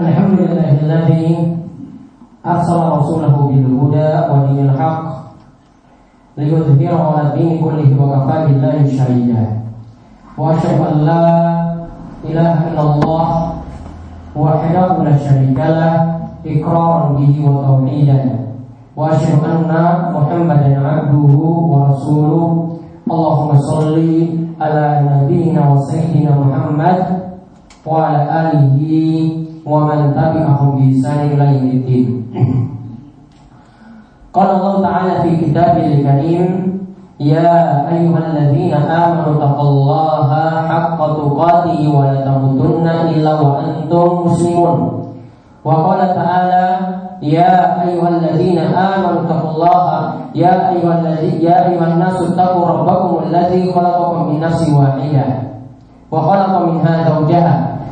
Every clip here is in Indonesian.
الحمد لله الذي أرسل رسوله بالهدى ودين الحق ليظهره على الدين كله وكفى بالله شهيدا وأشهد أن لا إله إلا الله وحده لا شريك له إقرارا به وتوحيدا وأشهد أن محمدا عبده ورسوله اللهم صل على نبينا وسيدنا محمد وعلى آله ومن تبعهم بإحسان إلى يوم الدين قال الله تعالى في كتابه الكريم يا أيها الذين آمنوا اتقوا الله حق تقاته ولا تموتن إلا وأنتم مسلمون وقال تعالى يا أيها الذين آمنوا اتقوا الله يا أيها الذي يا أيها الناس اتقوا ربكم الذي خلقكم من نفس واحدة وخلق منها زوجها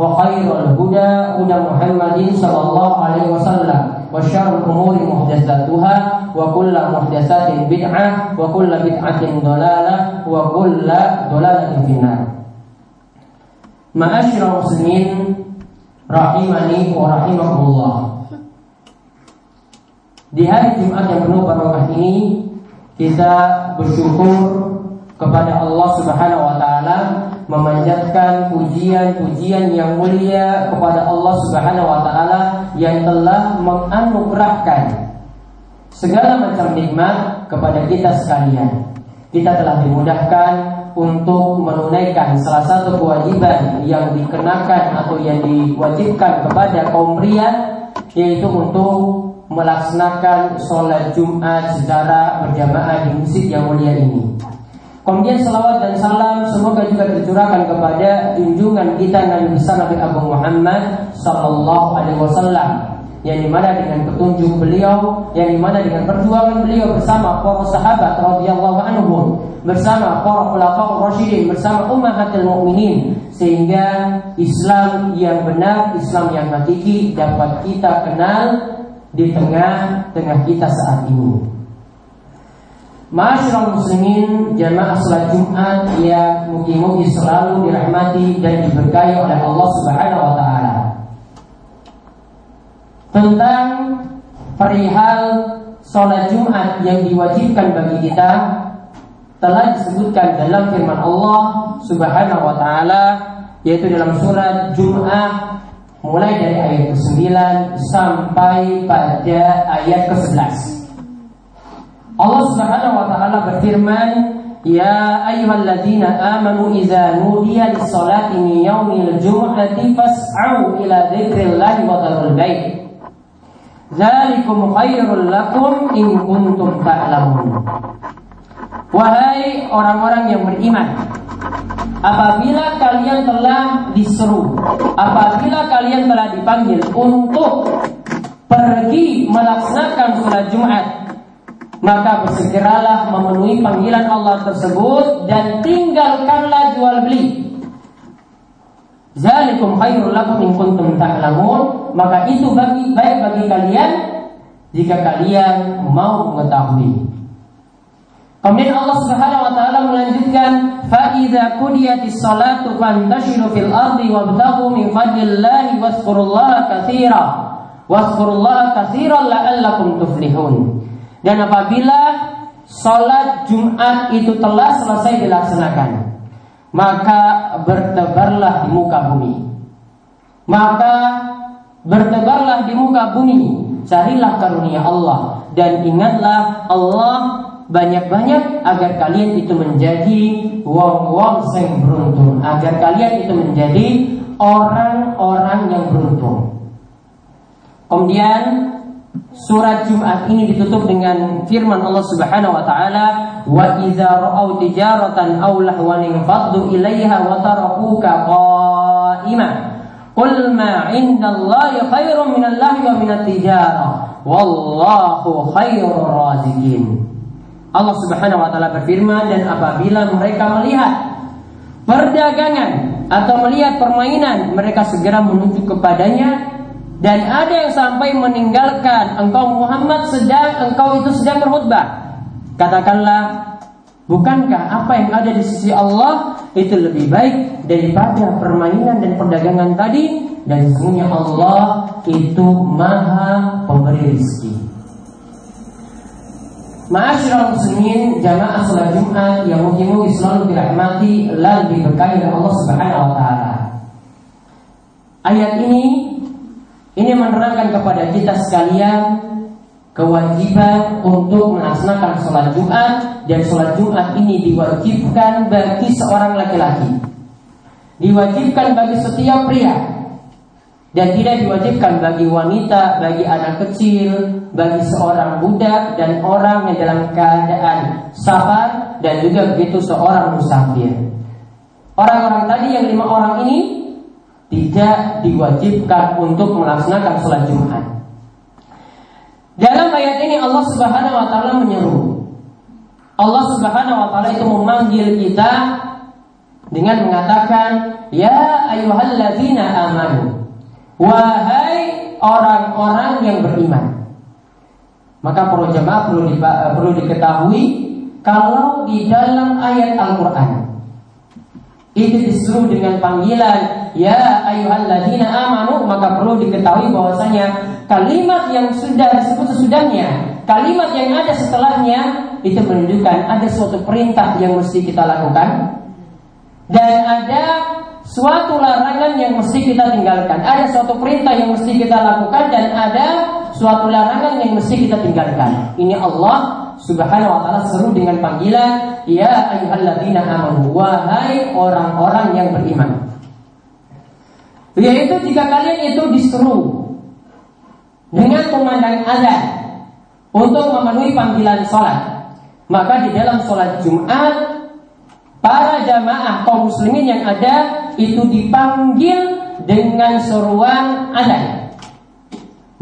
وخير الهدى هدى محمد صلى الله عليه وسلم وشر الأمور محدثاتها وكل محدثات بدعة وكل بدعة ضلالة وكل ضلالة في النار معاشر المسلمين rahimani wa rahimakumullah Di hari Jumat yang penuh barokah ini kita bersyukur kepada Allah Subhanahu wa taala memanjatkan pujian-pujian yang mulia kepada Allah Subhanahu wa taala yang telah menganugerahkan segala macam nikmat kepada kita sekalian. Kita telah dimudahkan untuk menunaikan salah satu kewajiban yang dikenakan atau yang diwajibkan kepada kaum pria yaitu untuk melaksanakan sholat Jumat secara berjamaah di masjid yang mulia ini. Kemudian salawat dan salam semoga juga tercurahkan kepada junjungan kita Nabi besar Nabi Abu Muhammad Sallallahu Alaihi Wasallam yang di mana dengan petunjuk beliau, yang di mana dengan perjuangan beliau bersama para sahabat radhiyallahu anhum, bersama para khulafaur rasyidin, bersama ummahatul mukminin sehingga Islam yang benar, Islam yang hakiki dapat kita kenal di tengah-tengah kita saat ini. Masyarakat muslimin jamaah salat Jumat yang mungkin-mungkin selalu dirahmati dan diberkahi oleh Allah Subhanahu wa taala. Tentang perihal sholat Jumat yang diwajibkan bagi kita telah disebutkan dalam firman Allah Subhanahu wa taala yaitu dalam surat Jum'ah mulai dari ayat ke-9 sampai pada ayat ke-11. Allah Subhanahu wa taala berfirman, "Ya ayyuhalladzina amanu idza nudiya lis-salati min yaumil jum'ati fas'au ila dzikrillahi wa dzarul bait." Dzalikum khairul lakum in kuntum ta'lamun. Wahai orang-orang yang beriman, apabila kalian telah diseru, apabila kalian telah dipanggil untuk pergi melaksanakan sholat Jumat, maka bersegeralah memenuhi panggilan Allah tersebut dan tinggalkanlah jual beli. Zalikum khairul lakum in kuntum ta'lamun, maka itu bagi baik bagi kalian jika kalian mau mengetahui. Kemudian Allah Subhanahu wa taala melanjutkan fa idza qudiyatis salatu fantashiru fil ardi wabtaghu min fadlillahi wazkurullaha katsira wazkurullaha katsiran la'allakum tuflihun. Dan apabila salat Jumat itu telah selesai dilaksanakan, maka bertebarlah di muka bumi. Maka bertebarlah di muka bumi, carilah karunia Allah dan ingatlah Allah banyak-banyak agar kalian itu menjadi wong-wong yang beruntung, agar kalian itu menjadi orang-orang yang beruntung. Kemudian Surat Jumat ini ditutup dengan firman Allah Subhanahu wa taala, "Wa idza ra'aw tijaratan aw lahwan faddu ilaiha wa tarakuka qa'ima." Qul ma 'indallahi khairum minallahi wa minat tijarah. wallahu khairur razikin. Allah Subhanahu wa taala berfirman dan apabila mereka melihat perdagangan atau melihat permainan mereka segera menuju kepadanya dan ada yang sampai meninggalkan engkau Muhammad sedang engkau itu sedang berkhutbah. Katakanlah, bukankah apa yang ada di sisi Allah itu lebih baik daripada permainan dan perdagangan tadi? Dan sesungguhnya Allah itu maha pemberi rezeki. Ma'asyiral muslimin jamaah salat Jumat yang mungkin selalu dirahmati dan diberkahi oleh Allah Subhanahu wa taala. Ayat ini ini menerangkan kepada kita sekalian kewajiban untuk melaksanakan sholat Jumat dan sholat Jumat ini diwajibkan bagi seorang laki-laki, diwajibkan bagi setiap pria dan tidak diwajibkan bagi wanita, bagi anak kecil, bagi seorang budak dan orang yang dalam keadaan safar dan juga begitu seorang musafir. Orang-orang tadi yang lima orang ini tidak diwajibkan untuk melaksanakan sholat Jumat. Dalam ayat ini Allah Subhanahu wa taala menyeru. Allah Subhanahu wa taala itu memanggil kita dengan mengatakan, "Ya ayyuhalladzina amanu." Wahai orang-orang yang beriman. Maka perlu jemaah perlu, perlu diketahui kalau di dalam ayat Al-Qur'an itu disuruh dengan panggilan ya ayyuhalladzina amanu maka perlu diketahui bahwasanya kalimat yang sudah disebut sesudahnya kalimat yang ada setelahnya itu menunjukkan ada suatu perintah yang mesti kita lakukan. Dan ada suatu larangan yang mesti kita tinggalkan. Ada suatu perintah yang mesti kita lakukan dan ada suatu larangan yang mesti kita tinggalkan. Ini Allah Subhanahu wa taala seru dengan panggilan ya ayyuhalladzina amanu wahai orang-orang yang beriman. Yaitu jika kalian itu diseru dengan pemandang azan untuk memenuhi panggilan sholat, maka di dalam sholat Jumat para jamaah kaum muslimin yang ada itu dipanggil dengan seruan azan.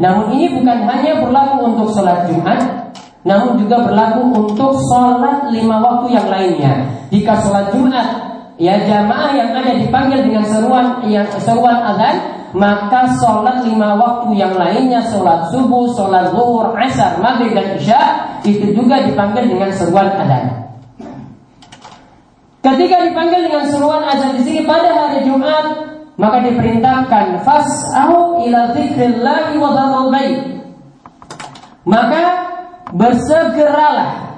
Namun ini bukan hanya berlaku untuk sholat Jumat, namun juga berlaku untuk sholat lima waktu yang lainnya. Jika sholat Jumat, ya jamaah yang ada dipanggil dengan seruan yang seruan azan, maka sholat lima waktu yang lainnya, sholat subuh, sholat zuhur, asar, maghrib dan isya, itu juga dipanggil dengan seruan azan. Ketika dipanggil dengan seruan azan di sini pada hari Jumat, maka diperintahkan fas'au ila dzikrillah wa Maka bersegeralah.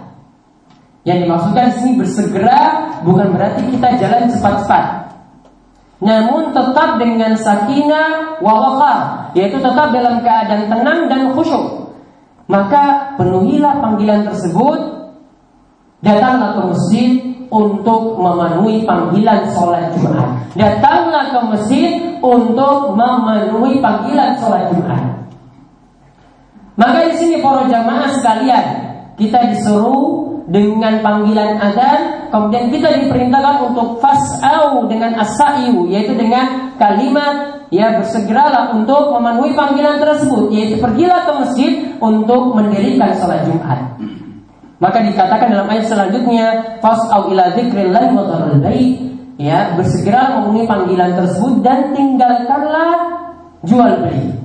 Yang dimaksudkan di sini bersegera bukan berarti kita jalan cepat-cepat. Namun tetap dengan sakinah wa yaitu tetap dalam keadaan tenang dan khusyuk. Maka penuhilah panggilan tersebut, datanglah ke masjid untuk memenuhi panggilan sholat Jumat. Datanglah ke masjid untuk memenuhi panggilan sholat Jumat. Maka di sini para jamaah sekalian, kita disuruh dengan panggilan adzan, kemudian kita diperintahkan untuk fas'au dengan asaiu, yaitu dengan kalimat ya bersegeralah untuk memenuhi panggilan tersebut, yaitu pergilah ke masjid untuk mendirikan salat Jumat. Maka dikatakan dalam ayat selanjutnya, fas'au ila dzikrillah wa ya bersegera memenuhi panggilan tersebut dan tinggalkanlah jual beli.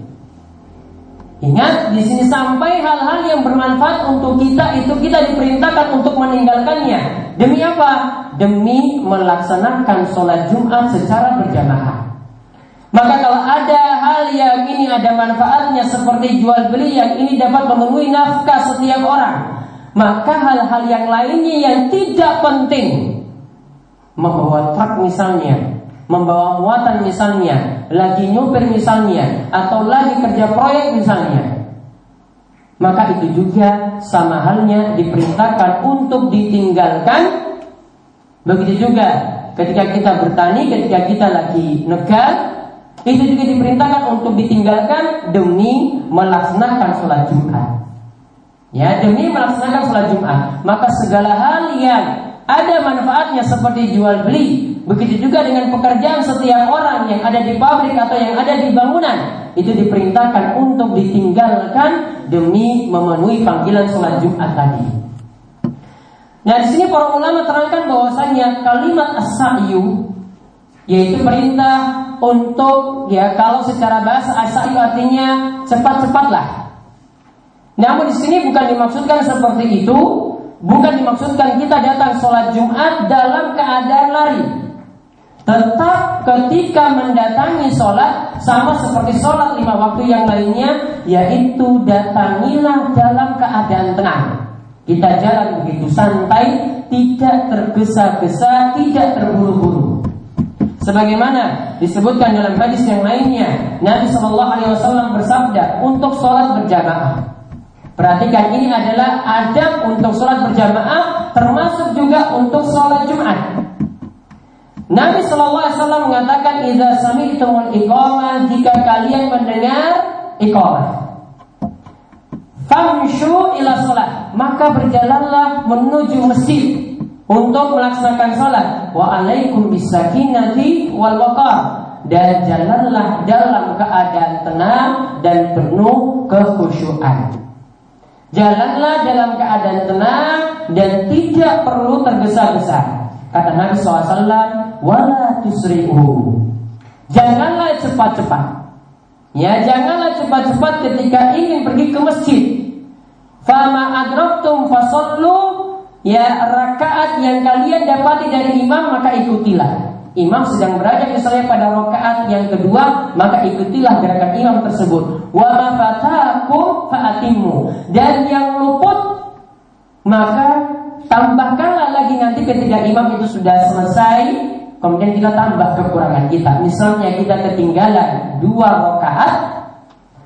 Ingat di sini sampai hal-hal yang bermanfaat untuk kita itu kita diperintahkan untuk meninggalkannya. Demi apa? Demi melaksanakan sholat Jumat secara berjamaah. Maka kalau ada hal yang ini ada manfaatnya seperti jual beli yang ini dapat memenuhi nafkah setiap orang, maka hal-hal yang lainnya yang tidak penting membawa truk misalnya membawa muatan misalnya, lagi nyupir misalnya, atau lagi kerja proyek misalnya, maka itu juga sama halnya diperintahkan untuk ditinggalkan. Begitu juga ketika kita bertani, ketika kita lagi negar, itu juga diperintahkan untuk ditinggalkan demi melaksanakan sholat Jumat. Ya, demi melaksanakan sholat Jumat, maka segala hal yang ada manfaatnya seperti jual beli, Begitu juga dengan pekerjaan setiap orang yang ada di pabrik atau yang ada di bangunan itu diperintahkan untuk ditinggalkan demi memenuhi panggilan sholat Jumat tadi. Nah di sini para ulama terangkan bahwasanya kalimat as-sa'yu yaitu perintah untuk ya kalau secara bahasa as-sa'yu artinya cepat-cepatlah. Namun di sini bukan dimaksudkan seperti itu, bukan dimaksudkan kita datang sholat Jumat dalam keadaan lari. Tetap ketika mendatangi sholat sama seperti sholat lima waktu yang lainnya, yaitu datangilah dalam keadaan tenang. Kita jalan begitu santai, tidak tergesa-gesa, tidak terburu-buru. Sebagaimana disebutkan dalam hadis yang lainnya, Nabi Wasallam bersabda untuk sholat berjamaah. Perhatikan ini adalah adab untuk sholat berjamaah, termasuk juga untuk sholat Jumat. Nabi Shallallahu Alaihi Wasallam mengatakan, "Idza sami'tumul iqamah jika kalian mendengar iqamah." Famshu ila sholat Maka berjalanlah menuju masjid Untuk melaksanakan sholat Wa alaikum bisakinati wal waqar Dan jalanlah dalam keadaan tenang Dan penuh kekhusyuan Jalanlah dalam keadaan tenang Dan tidak perlu tergesa-gesa Kata Nabi SAW Wala tusri'u Janganlah cepat-cepat Ya janganlah cepat-cepat ketika ingin pergi ke masjid. Fama adraktum fasallu ya rakaat yang kalian dapati dari imam maka ikutilah. Imam sedang berada misalnya pada rakaat yang kedua maka ikutilah gerakan imam tersebut. Wa ma fatakum fa'atimu dan yang luput maka tambahkanlah lagi nanti ketika imam itu sudah selesai kemudian kita tambah kekurangan kita. Misalnya kita ketinggalan dua rakaat,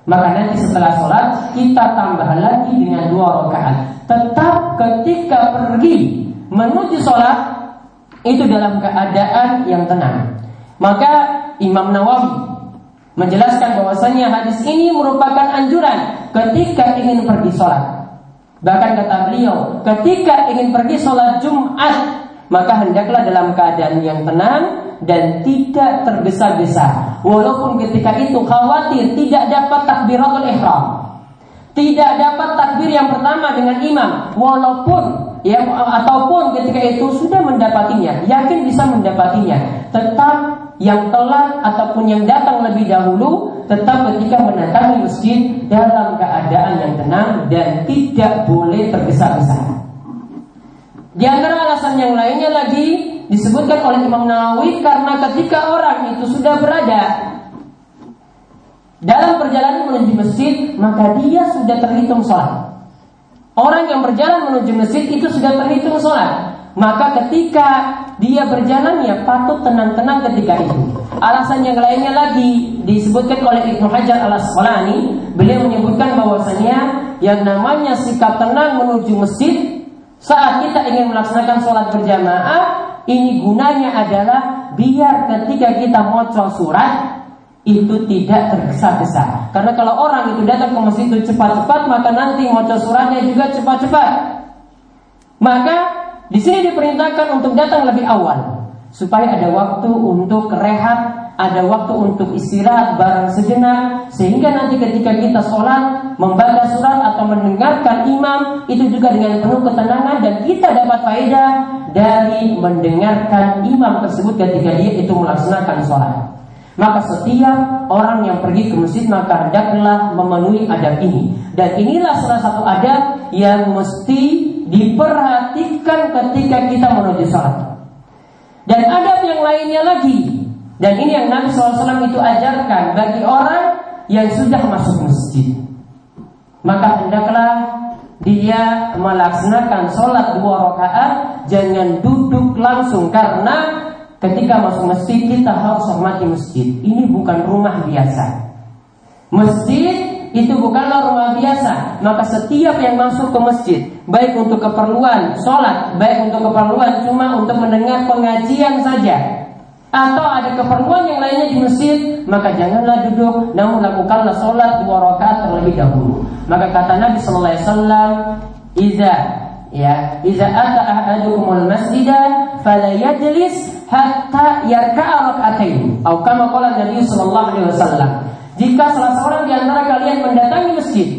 maka nanti setelah sholat kita tambah lagi dengan dua rakaat. Tetap ketika pergi menuju sholat itu dalam keadaan yang tenang. Maka Imam Nawawi menjelaskan bahwasanya hadis ini merupakan anjuran ketika ingin pergi sholat. Bahkan kata beliau, ketika ingin pergi sholat Jumat maka hendaklah dalam keadaan yang tenang dan tidak tergesa-gesa. Walaupun ketika itu khawatir tidak dapat takbiratul ihram. Tidak dapat takbir yang pertama dengan imam walaupun ya ataupun ketika itu sudah mendapatinya, yakin bisa mendapatinya. Tetap yang telat ataupun yang datang lebih dahulu tetap ketika mendatangi masjid dalam keadaan yang tenang dan tidak boleh tergesa-gesa. Di antara alasan yang lainnya lagi disebutkan oleh Imam Nawawi karena ketika orang itu sudah berada dalam perjalanan menuju masjid, maka dia sudah terhitung sholat. Orang yang berjalan menuju masjid itu sudah terhitung sholat. Maka ketika dia berjalan ya patut tenang-tenang ketika itu. Alasan yang lainnya lagi disebutkan oleh Ibnu Hajar al Asqalani, beliau menyebutkan bahwasanya yang namanya sikap tenang menuju masjid saat kita ingin melaksanakan sholat berjamaah, ini gunanya adalah biar ketika kita mau surat itu tidak tergesa-gesa. Karena kalau orang itu datang ke masjid itu cepat-cepat, maka nanti mau suratnya juga cepat-cepat. Maka di sini diperintahkan untuk datang lebih awal supaya ada waktu untuk rehat ada waktu untuk istirahat bareng sejenak sehingga nanti ketika kita sholat membaca surat atau mendengarkan imam itu juga dengan penuh ketenangan dan kita dapat faedah dari mendengarkan imam tersebut ketika dia itu melaksanakan sholat. Maka setiap orang yang pergi ke masjid maka hendaklah memenuhi adab ini. Dan inilah salah satu adab yang mesti diperhatikan ketika kita menuju sholat. Dan adab yang lainnya lagi dan ini yang Nabi SAW itu ajarkan bagi orang yang sudah masuk masjid. Maka hendaklah dia melaksanakan sholat dua rakaat, jangan duduk langsung karena ketika masuk masjid kita harus hormati masjid. Ini bukan rumah biasa. Masjid itu bukanlah rumah biasa. Maka setiap yang masuk ke masjid, baik untuk keperluan sholat, baik untuk keperluan cuma untuk mendengar pengajian saja, atau ada keperluan yang lainnya di masjid, maka janganlah duduk, namun lakukanlah sholat dua rakaat terlebih dahulu. Maka kata Nabi Sallallahu Alaihi Wasallam, "Iza ya, iza ata ahadukumul masjidah, fala yajlis hatta yarka'a rakaatain." Atau kama qala Nabi Sallallahu Alaihi Wasallam. Jika salah seorang di antara kalian mendatangi masjid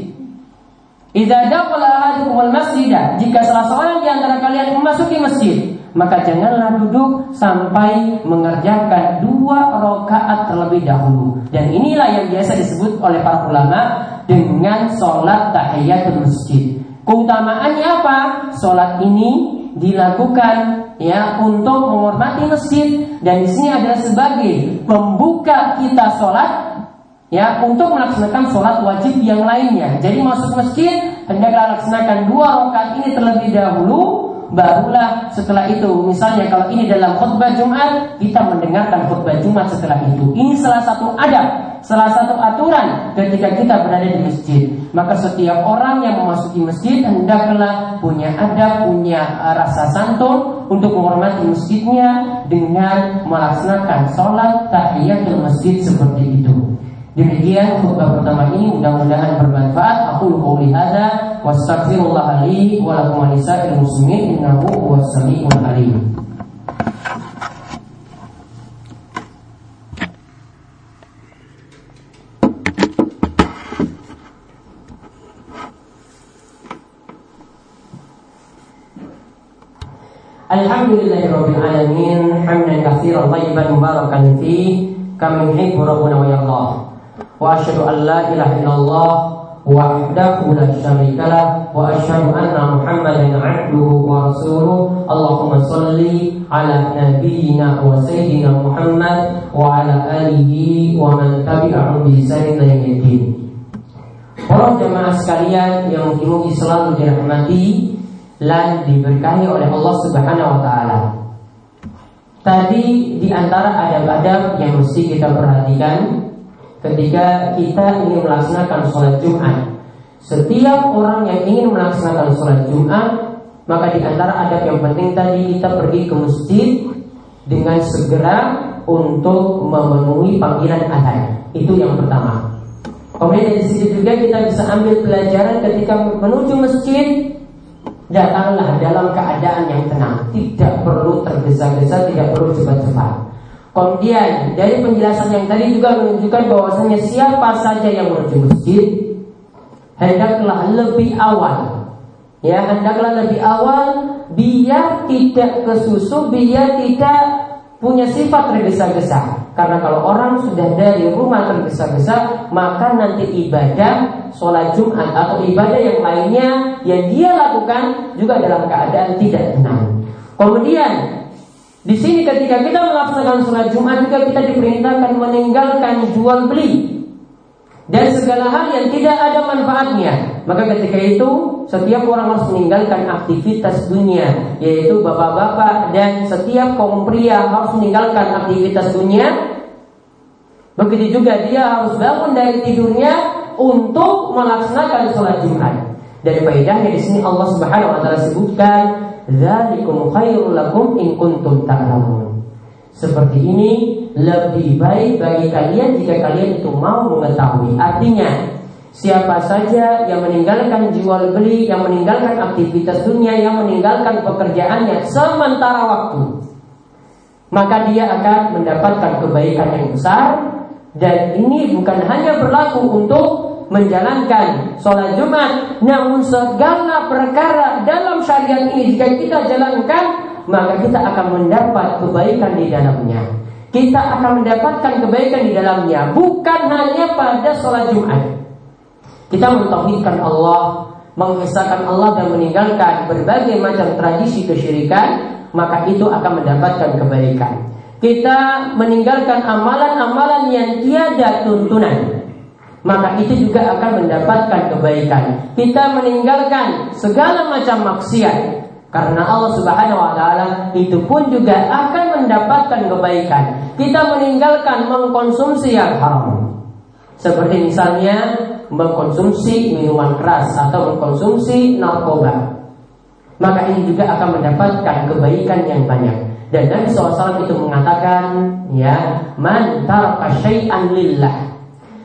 Idza ahadukum al-masjid, jika salah seorang di antara kalian memasuki masjid, maka janganlah duduk sampai mengerjakan dua rakaat terlebih dahulu. Dan inilah yang biasa disebut oleh para ulama dengan sholat tahiyatul masjid. Keutamaannya apa? Sholat ini dilakukan ya untuk menghormati masjid dan di sini adalah sebagai pembuka kita sholat ya untuk melaksanakan sholat wajib yang lainnya. Jadi masuk masjid hendaklah laksanakan dua rakaat ini terlebih dahulu, barulah setelah itu misalnya kalau ini dalam khutbah Jumat kita mendengarkan khutbah Jumat setelah itu. Ini salah satu adab, salah satu aturan ketika kita berada di masjid. Maka setiap orang yang memasuki masjid hendaklah punya adab, punya rasa santun untuk menghormati masjidnya dengan melaksanakan sholat tahiyatul masjid seperti itu. Demikian khutbah pertama ini mudah-mudahan bermanfaat. Aku qouli hadza wastaghfirullah li wa lakum lisa'il muslimin innahu huwas alim. Alhamdulillahirabbil hamdan katsiran tayyiban mubarakan fi kama rabbuna wa yardah. وأشهد أن لا إله إلا الله وحده لا شريك له وأشهد أن محمدا عبده ورسوله اللهم wa على نبينا وسيدنا محمد وعلى آله ومن tabi'ahu bi sayyidina الدين Para jemaah sekalian yang dimuji selalu dirahmati dan diberkahi oleh Allah Subhanahu wa taala. Tadi di antara adab-adab yang mesti kita perhatikan ketika kita ingin melaksanakan sholat Jumat. Setiap orang yang ingin melaksanakan sholat Jumat, maka di antara adab yang penting tadi kita pergi ke masjid dengan segera untuk memenuhi panggilan adzan. Itu yang pertama. Kemudian di situ juga kita bisa ambil pelajaran ketika menuju masjid datanglah dalam keadaan yang tenang, tidak perlu tergesa-gesa, tidak perlu cepat-cepat. Kemudian dari penjelasan yang tadi juga menunjukkan bahwasanya siapa saja yang menuju masjid hendaklah lebih awal. Ya, hendaklah lebih awal biar tidak kesusu, biar tidak punya sifat tergesa-gesa. Karena kalau orang sudah dari rumah tergesa-gesa, maka nanti ibadah sholat Jumat atau ibadah yang lainnya yang dia lakukan juga dalam keadaan tidak tenang. Kemudian di sini ketika kita melaksanakan sholat Jumat juga kita diperintahkan meninggalkan jual beli dan segala hal yang tidak ada manfaatnya. Maka ketika itu setiap orang harus meninggalkan aktivitas dunia, yaitu bapak-bapak dan setiap kaum pria harus meninggalkan aktivitas dunia. Begitu juga dia harus bangun dari tidurnya untuk melaksanakan sholat Jumat. Dan faedahnya di sini Allah Subhanahu wa taala sebutkan Zalikum khairul lakum in. Seperti ini lebih baik bagi kalian jika kalian itu mau mengetahui. Artinya, siapa saja yang meninggalkan jual beli, yang meninggalkan aktivitas dunia, yang meninggalkan pekerjaannya sementara waktu, maka dia akan mendapatkan kebaikan yang besar dan ini bukan hanya berlaku untuk menjalankan sholat Jumat, namun segala perkara dalam syariat ini jika kita jalankan, maka kita akan mendapat kebaikan di dalamnya. Kita akan mendapatkan kebaikan di dalamnya, bukan hanya pada sholat Jumat. Kita mentauhidkan Allah, mengesahkan Allah dan meninggalkan berbagai macam tradisi kesyirikan, maka itu akan mendapatkan kebaikan. Kita meninggalkan amalan-amalan yang tiada tuntunan maka itu juga akan mendapatkan kebaikan. Kita meninggalkan segala macam maksiat karena Allah Subhanahu wa taala itu pun juga akan mendapatkan kebaikan. Kita meninggalkan mengkonsumsi yang haram. Seperti misalnya mengkonsumsi minuman keras atau mengkonsumsi narkoba. Maka ini juga akan mendapatkan kebaikan yang banyak. Dan Nabi SAW itu mengatakan, ya, man taraka syai'an lillah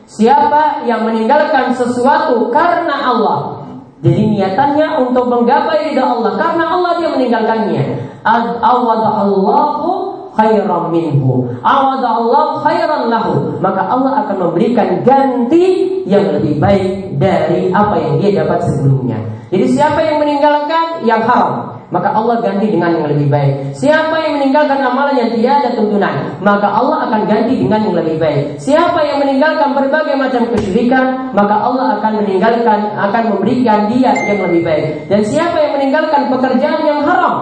Siapa yang meninggalkan sesuatu karena Allah Jadi niatannya untuk menggapai ridha Allah Karena Allah dia meninggalkannya Allahu khairan minhu. Allah khairan lahu. Maka Allah akan memberikan ganti yang lebih baik dari apa yang dia dapat sebelumnya. Jadi siapa yang meninggalkan yang haram, maka Allah ganti dengan yang lebih baik. Siapa yang meninggalkan amalan yang tidak ada tuntunan, maka Allah akan ganti dengan yang lebih baik. Siapa yang meninggalkan berbagai macam kesyirikan, maka Allah akan meninggalkan akan memberikan dia yang lebih baik. Dan siapa yang meninggalkan pekerjaan yang haram,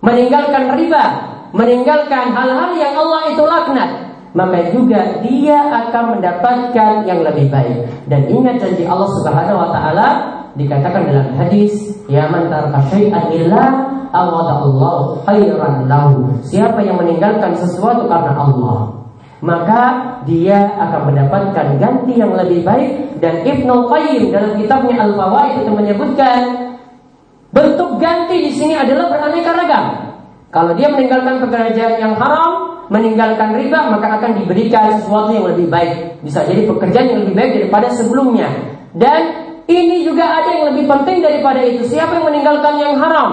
meninggalkan riba, meninggalkan hal-hal yang Allah itu laknat, maka juga dia akan mendapatkan yang lebih baik. Dan ingat janji Allah Subhanahu wa taala dikatakan dalam hadis ya man taraka syai'an illa Allah khairan lahu siapa yang meninggalkan sesuatu karena Allah maka dia akan mendapatkan ganti yang lebih baik dan Ibnu Qayyim dalam kitabnya Al-Fawaid itu menyebutkan bentuk ganti di sini adalah beraneka ragam. Kalau dia meninggalkan pekerjaan yang haram, meninggalkan riba, maka akan diberikan sesuatu yang lebih baik. Bisa jadi pekerjaan yang lebih baik daripada sebelumnya. Dan ini juga ada yang lebih penting daripada itu. Siapa yang meninggalkan yang haram?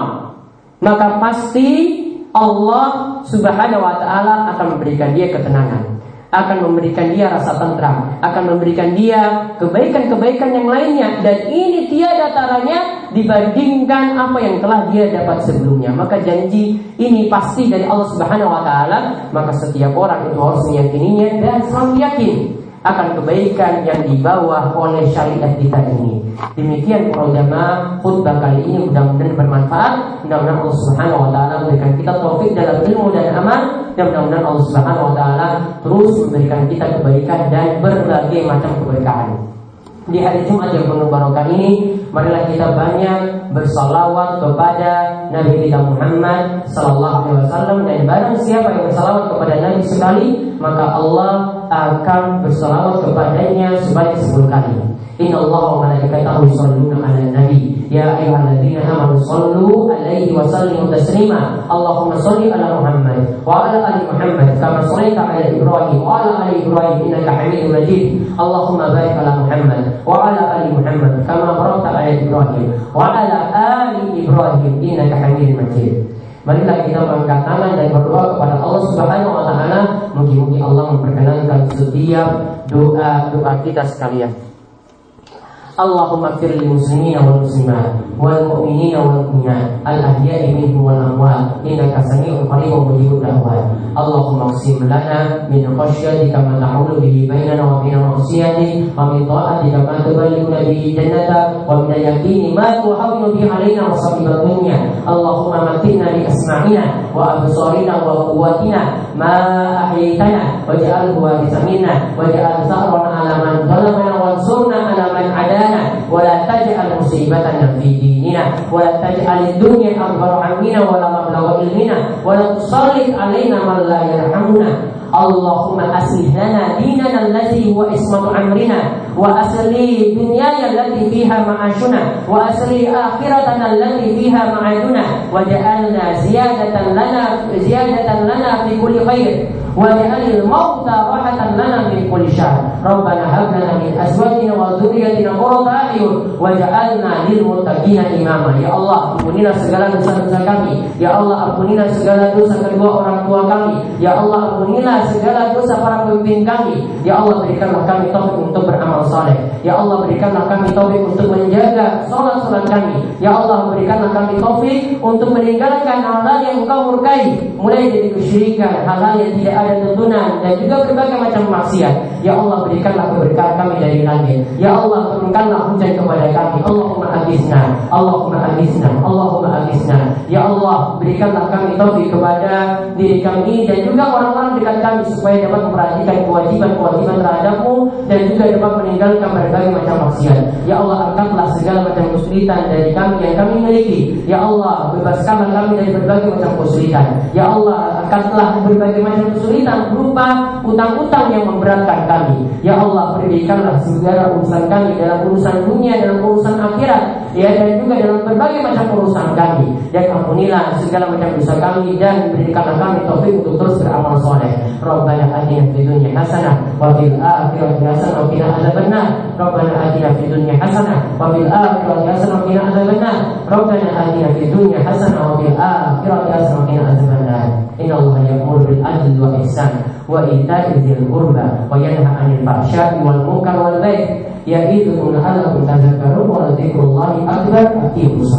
Maka pasti Allah Subhanahu wa taala akan memberikan dia ketenangan, akan memberikan dia rasa tentram, akan memberikan dia kebaikan-kebaikan yang lainnya dan ini tiada taranya dibandingkan apa yang telah dia dapat sebelumnya. Maka janji ini pasti dari Allah Subhanahu wa taala, maka setiap orang itu harus meyakininya dan selalu yakin akan kebaikan yang dibawa oleh syariat kita ini. Demikian para ulama khutbah kali ini mudah-mudahan bermanfaat. Mudah-mudahan Allah Subhanahu wa taala memberikan kita taufik dalam ilmu dan amal dan mudah-mudahan Allah Subhanahu wa taala terus memberikan kita kebaikan dan berbagai macam keberkahan. Di hari Jumat yang penuh barokah ini, marilah kita banyak bersalawat kepada Nabi kita Muhammad Sallallahu Alaihi Wasallam dan barang siapa yang bersalawat kepada Nabi sekali, maka Allah akan bersalawat kepadanya sebanyak sepuluh kali. Inna Allah wa malaikatahu yusalluna ala nabi. Ya ayyuhalladzina amanu sallu alaihi wa sallimu taslima. Allahumma salli ala Muhammad wa ala ali Muhammad kama sallaita ala Ibrahim wa ala ali Ibrahim innaka Hamidum Majid. Allahumma barik ala Muhammad wa ala ali Muhammad kama barakta ala Ibrahim wa ala ali Ibrahim innaka Hamidum Majid Marilah kita mengangkat tangan dan berdoa kepada Allah Subhanahu wa taala, mungkin-mungkin Allah memperkenankan setiap doa-doa kita sekalian. Allahumma fir lil muslimina ya wal muslimat wal mu'minina ya wal mu'minat al ahya'i minhum wal amwat innaka sami'un qaribun mujibud da'wat. Allahumma qsim lana min khashyatika ma tahulu bihi bainana wa bain ma'siyatik wa min ta'atika ma tuballighuna bihi jannatak wa min yaqini ma tuhawwinu bihi alaina dunya. Allahumma matina li asma'ina wa absarina wa quwwatina ma ahyaitana waj'al wa bisamina waj'al tharana ala man zalamana وانصرنا على من عدانا لنا ولا تجعل مصيبتنا في ديننا ولا تجعل الدنيا أكبر عمنا ولا مبلغ علمنا ولا تسلط علينا من لا يرحمنا اللهم أصلح لنا ديننا الذي هو عصمة أمرنا وأصلح دنيانا التي فيها معاشنا وأصلح آخرتنا التي فيها معادنا وجعلنا زيادة لنا زيادة لنا في كل خير واجعل الموت راحة لنا من كل شر ربنا هب لنا من أزواجنا وذريتنا قرة أعين واجعلنا للمتقين إماما Ya Allah ampunilah segala dosa-dosa kami Ya Allah ampunilah segala dosa kedua orang tua kami Ya Allah ampunilah segala dosa para pemimpin kami Ya Allah berikanlah kami taufik untuk beramal saleh Ya Allah berikanlah kami taufik untuk menjaga sholat-sholat kami Ya Allah berikanlah kami taufik untuk meninggalkan hal-hal yang engkau murkai Mulai dari kesyirikan, hal-hal yang tidak ada tuntunan dan juga berbagai macam maksiat. Ya Allah berikanlah keberkahan kami dari langit. Ya Allah turunkanlah hujan kepada kami. Allahumma agisna, Allahumma agisna, Allahumma agisna. Ya Allah berikanlah kami taufik kepada diri kami dan juga orang-orang dekat kami supaya dapat memperhatikan kewajiban-kewajiban terhadapmu dan juga dapat meninggalkan berbagai macam maksiat. Ya Allah angkatlah segala macam kesulitan dari kami yang kami miliki. Ya Allah bebaskanlah kami dari berbagai macam kesulitan. Ya Allah angkatlah berbagai macam kesulitan berupa utang-utang yang memberatkan. Ya Allah, berikanlah segala urusan kami dalam urusan dunia, dalam urusan akhirat, ya dan juga dalam berbagai macam urusan kami. Dan ampunilah segala macam dosa kami dan berikanlah kami taufik untuk terus beramal soleh. Rabbana atina fid dunya hasanah wa fil akhirati hasanah wa qina adzabannar. Rabbana atina fid dunya hasanah wa fil akhirati hasanah wa qina adzabannar. Rabbana atina fid dunya hasanah wa fil akhirati hasanah wa qina adzabannar. Inna Allah ya'muru bil adli wa ihsan wa ita'i dzil qurba wa yanha 'anil fahsya'i wal munkar wal baghi ya'idukum la'allakum tadhakkarun wa akbar. Aqimus.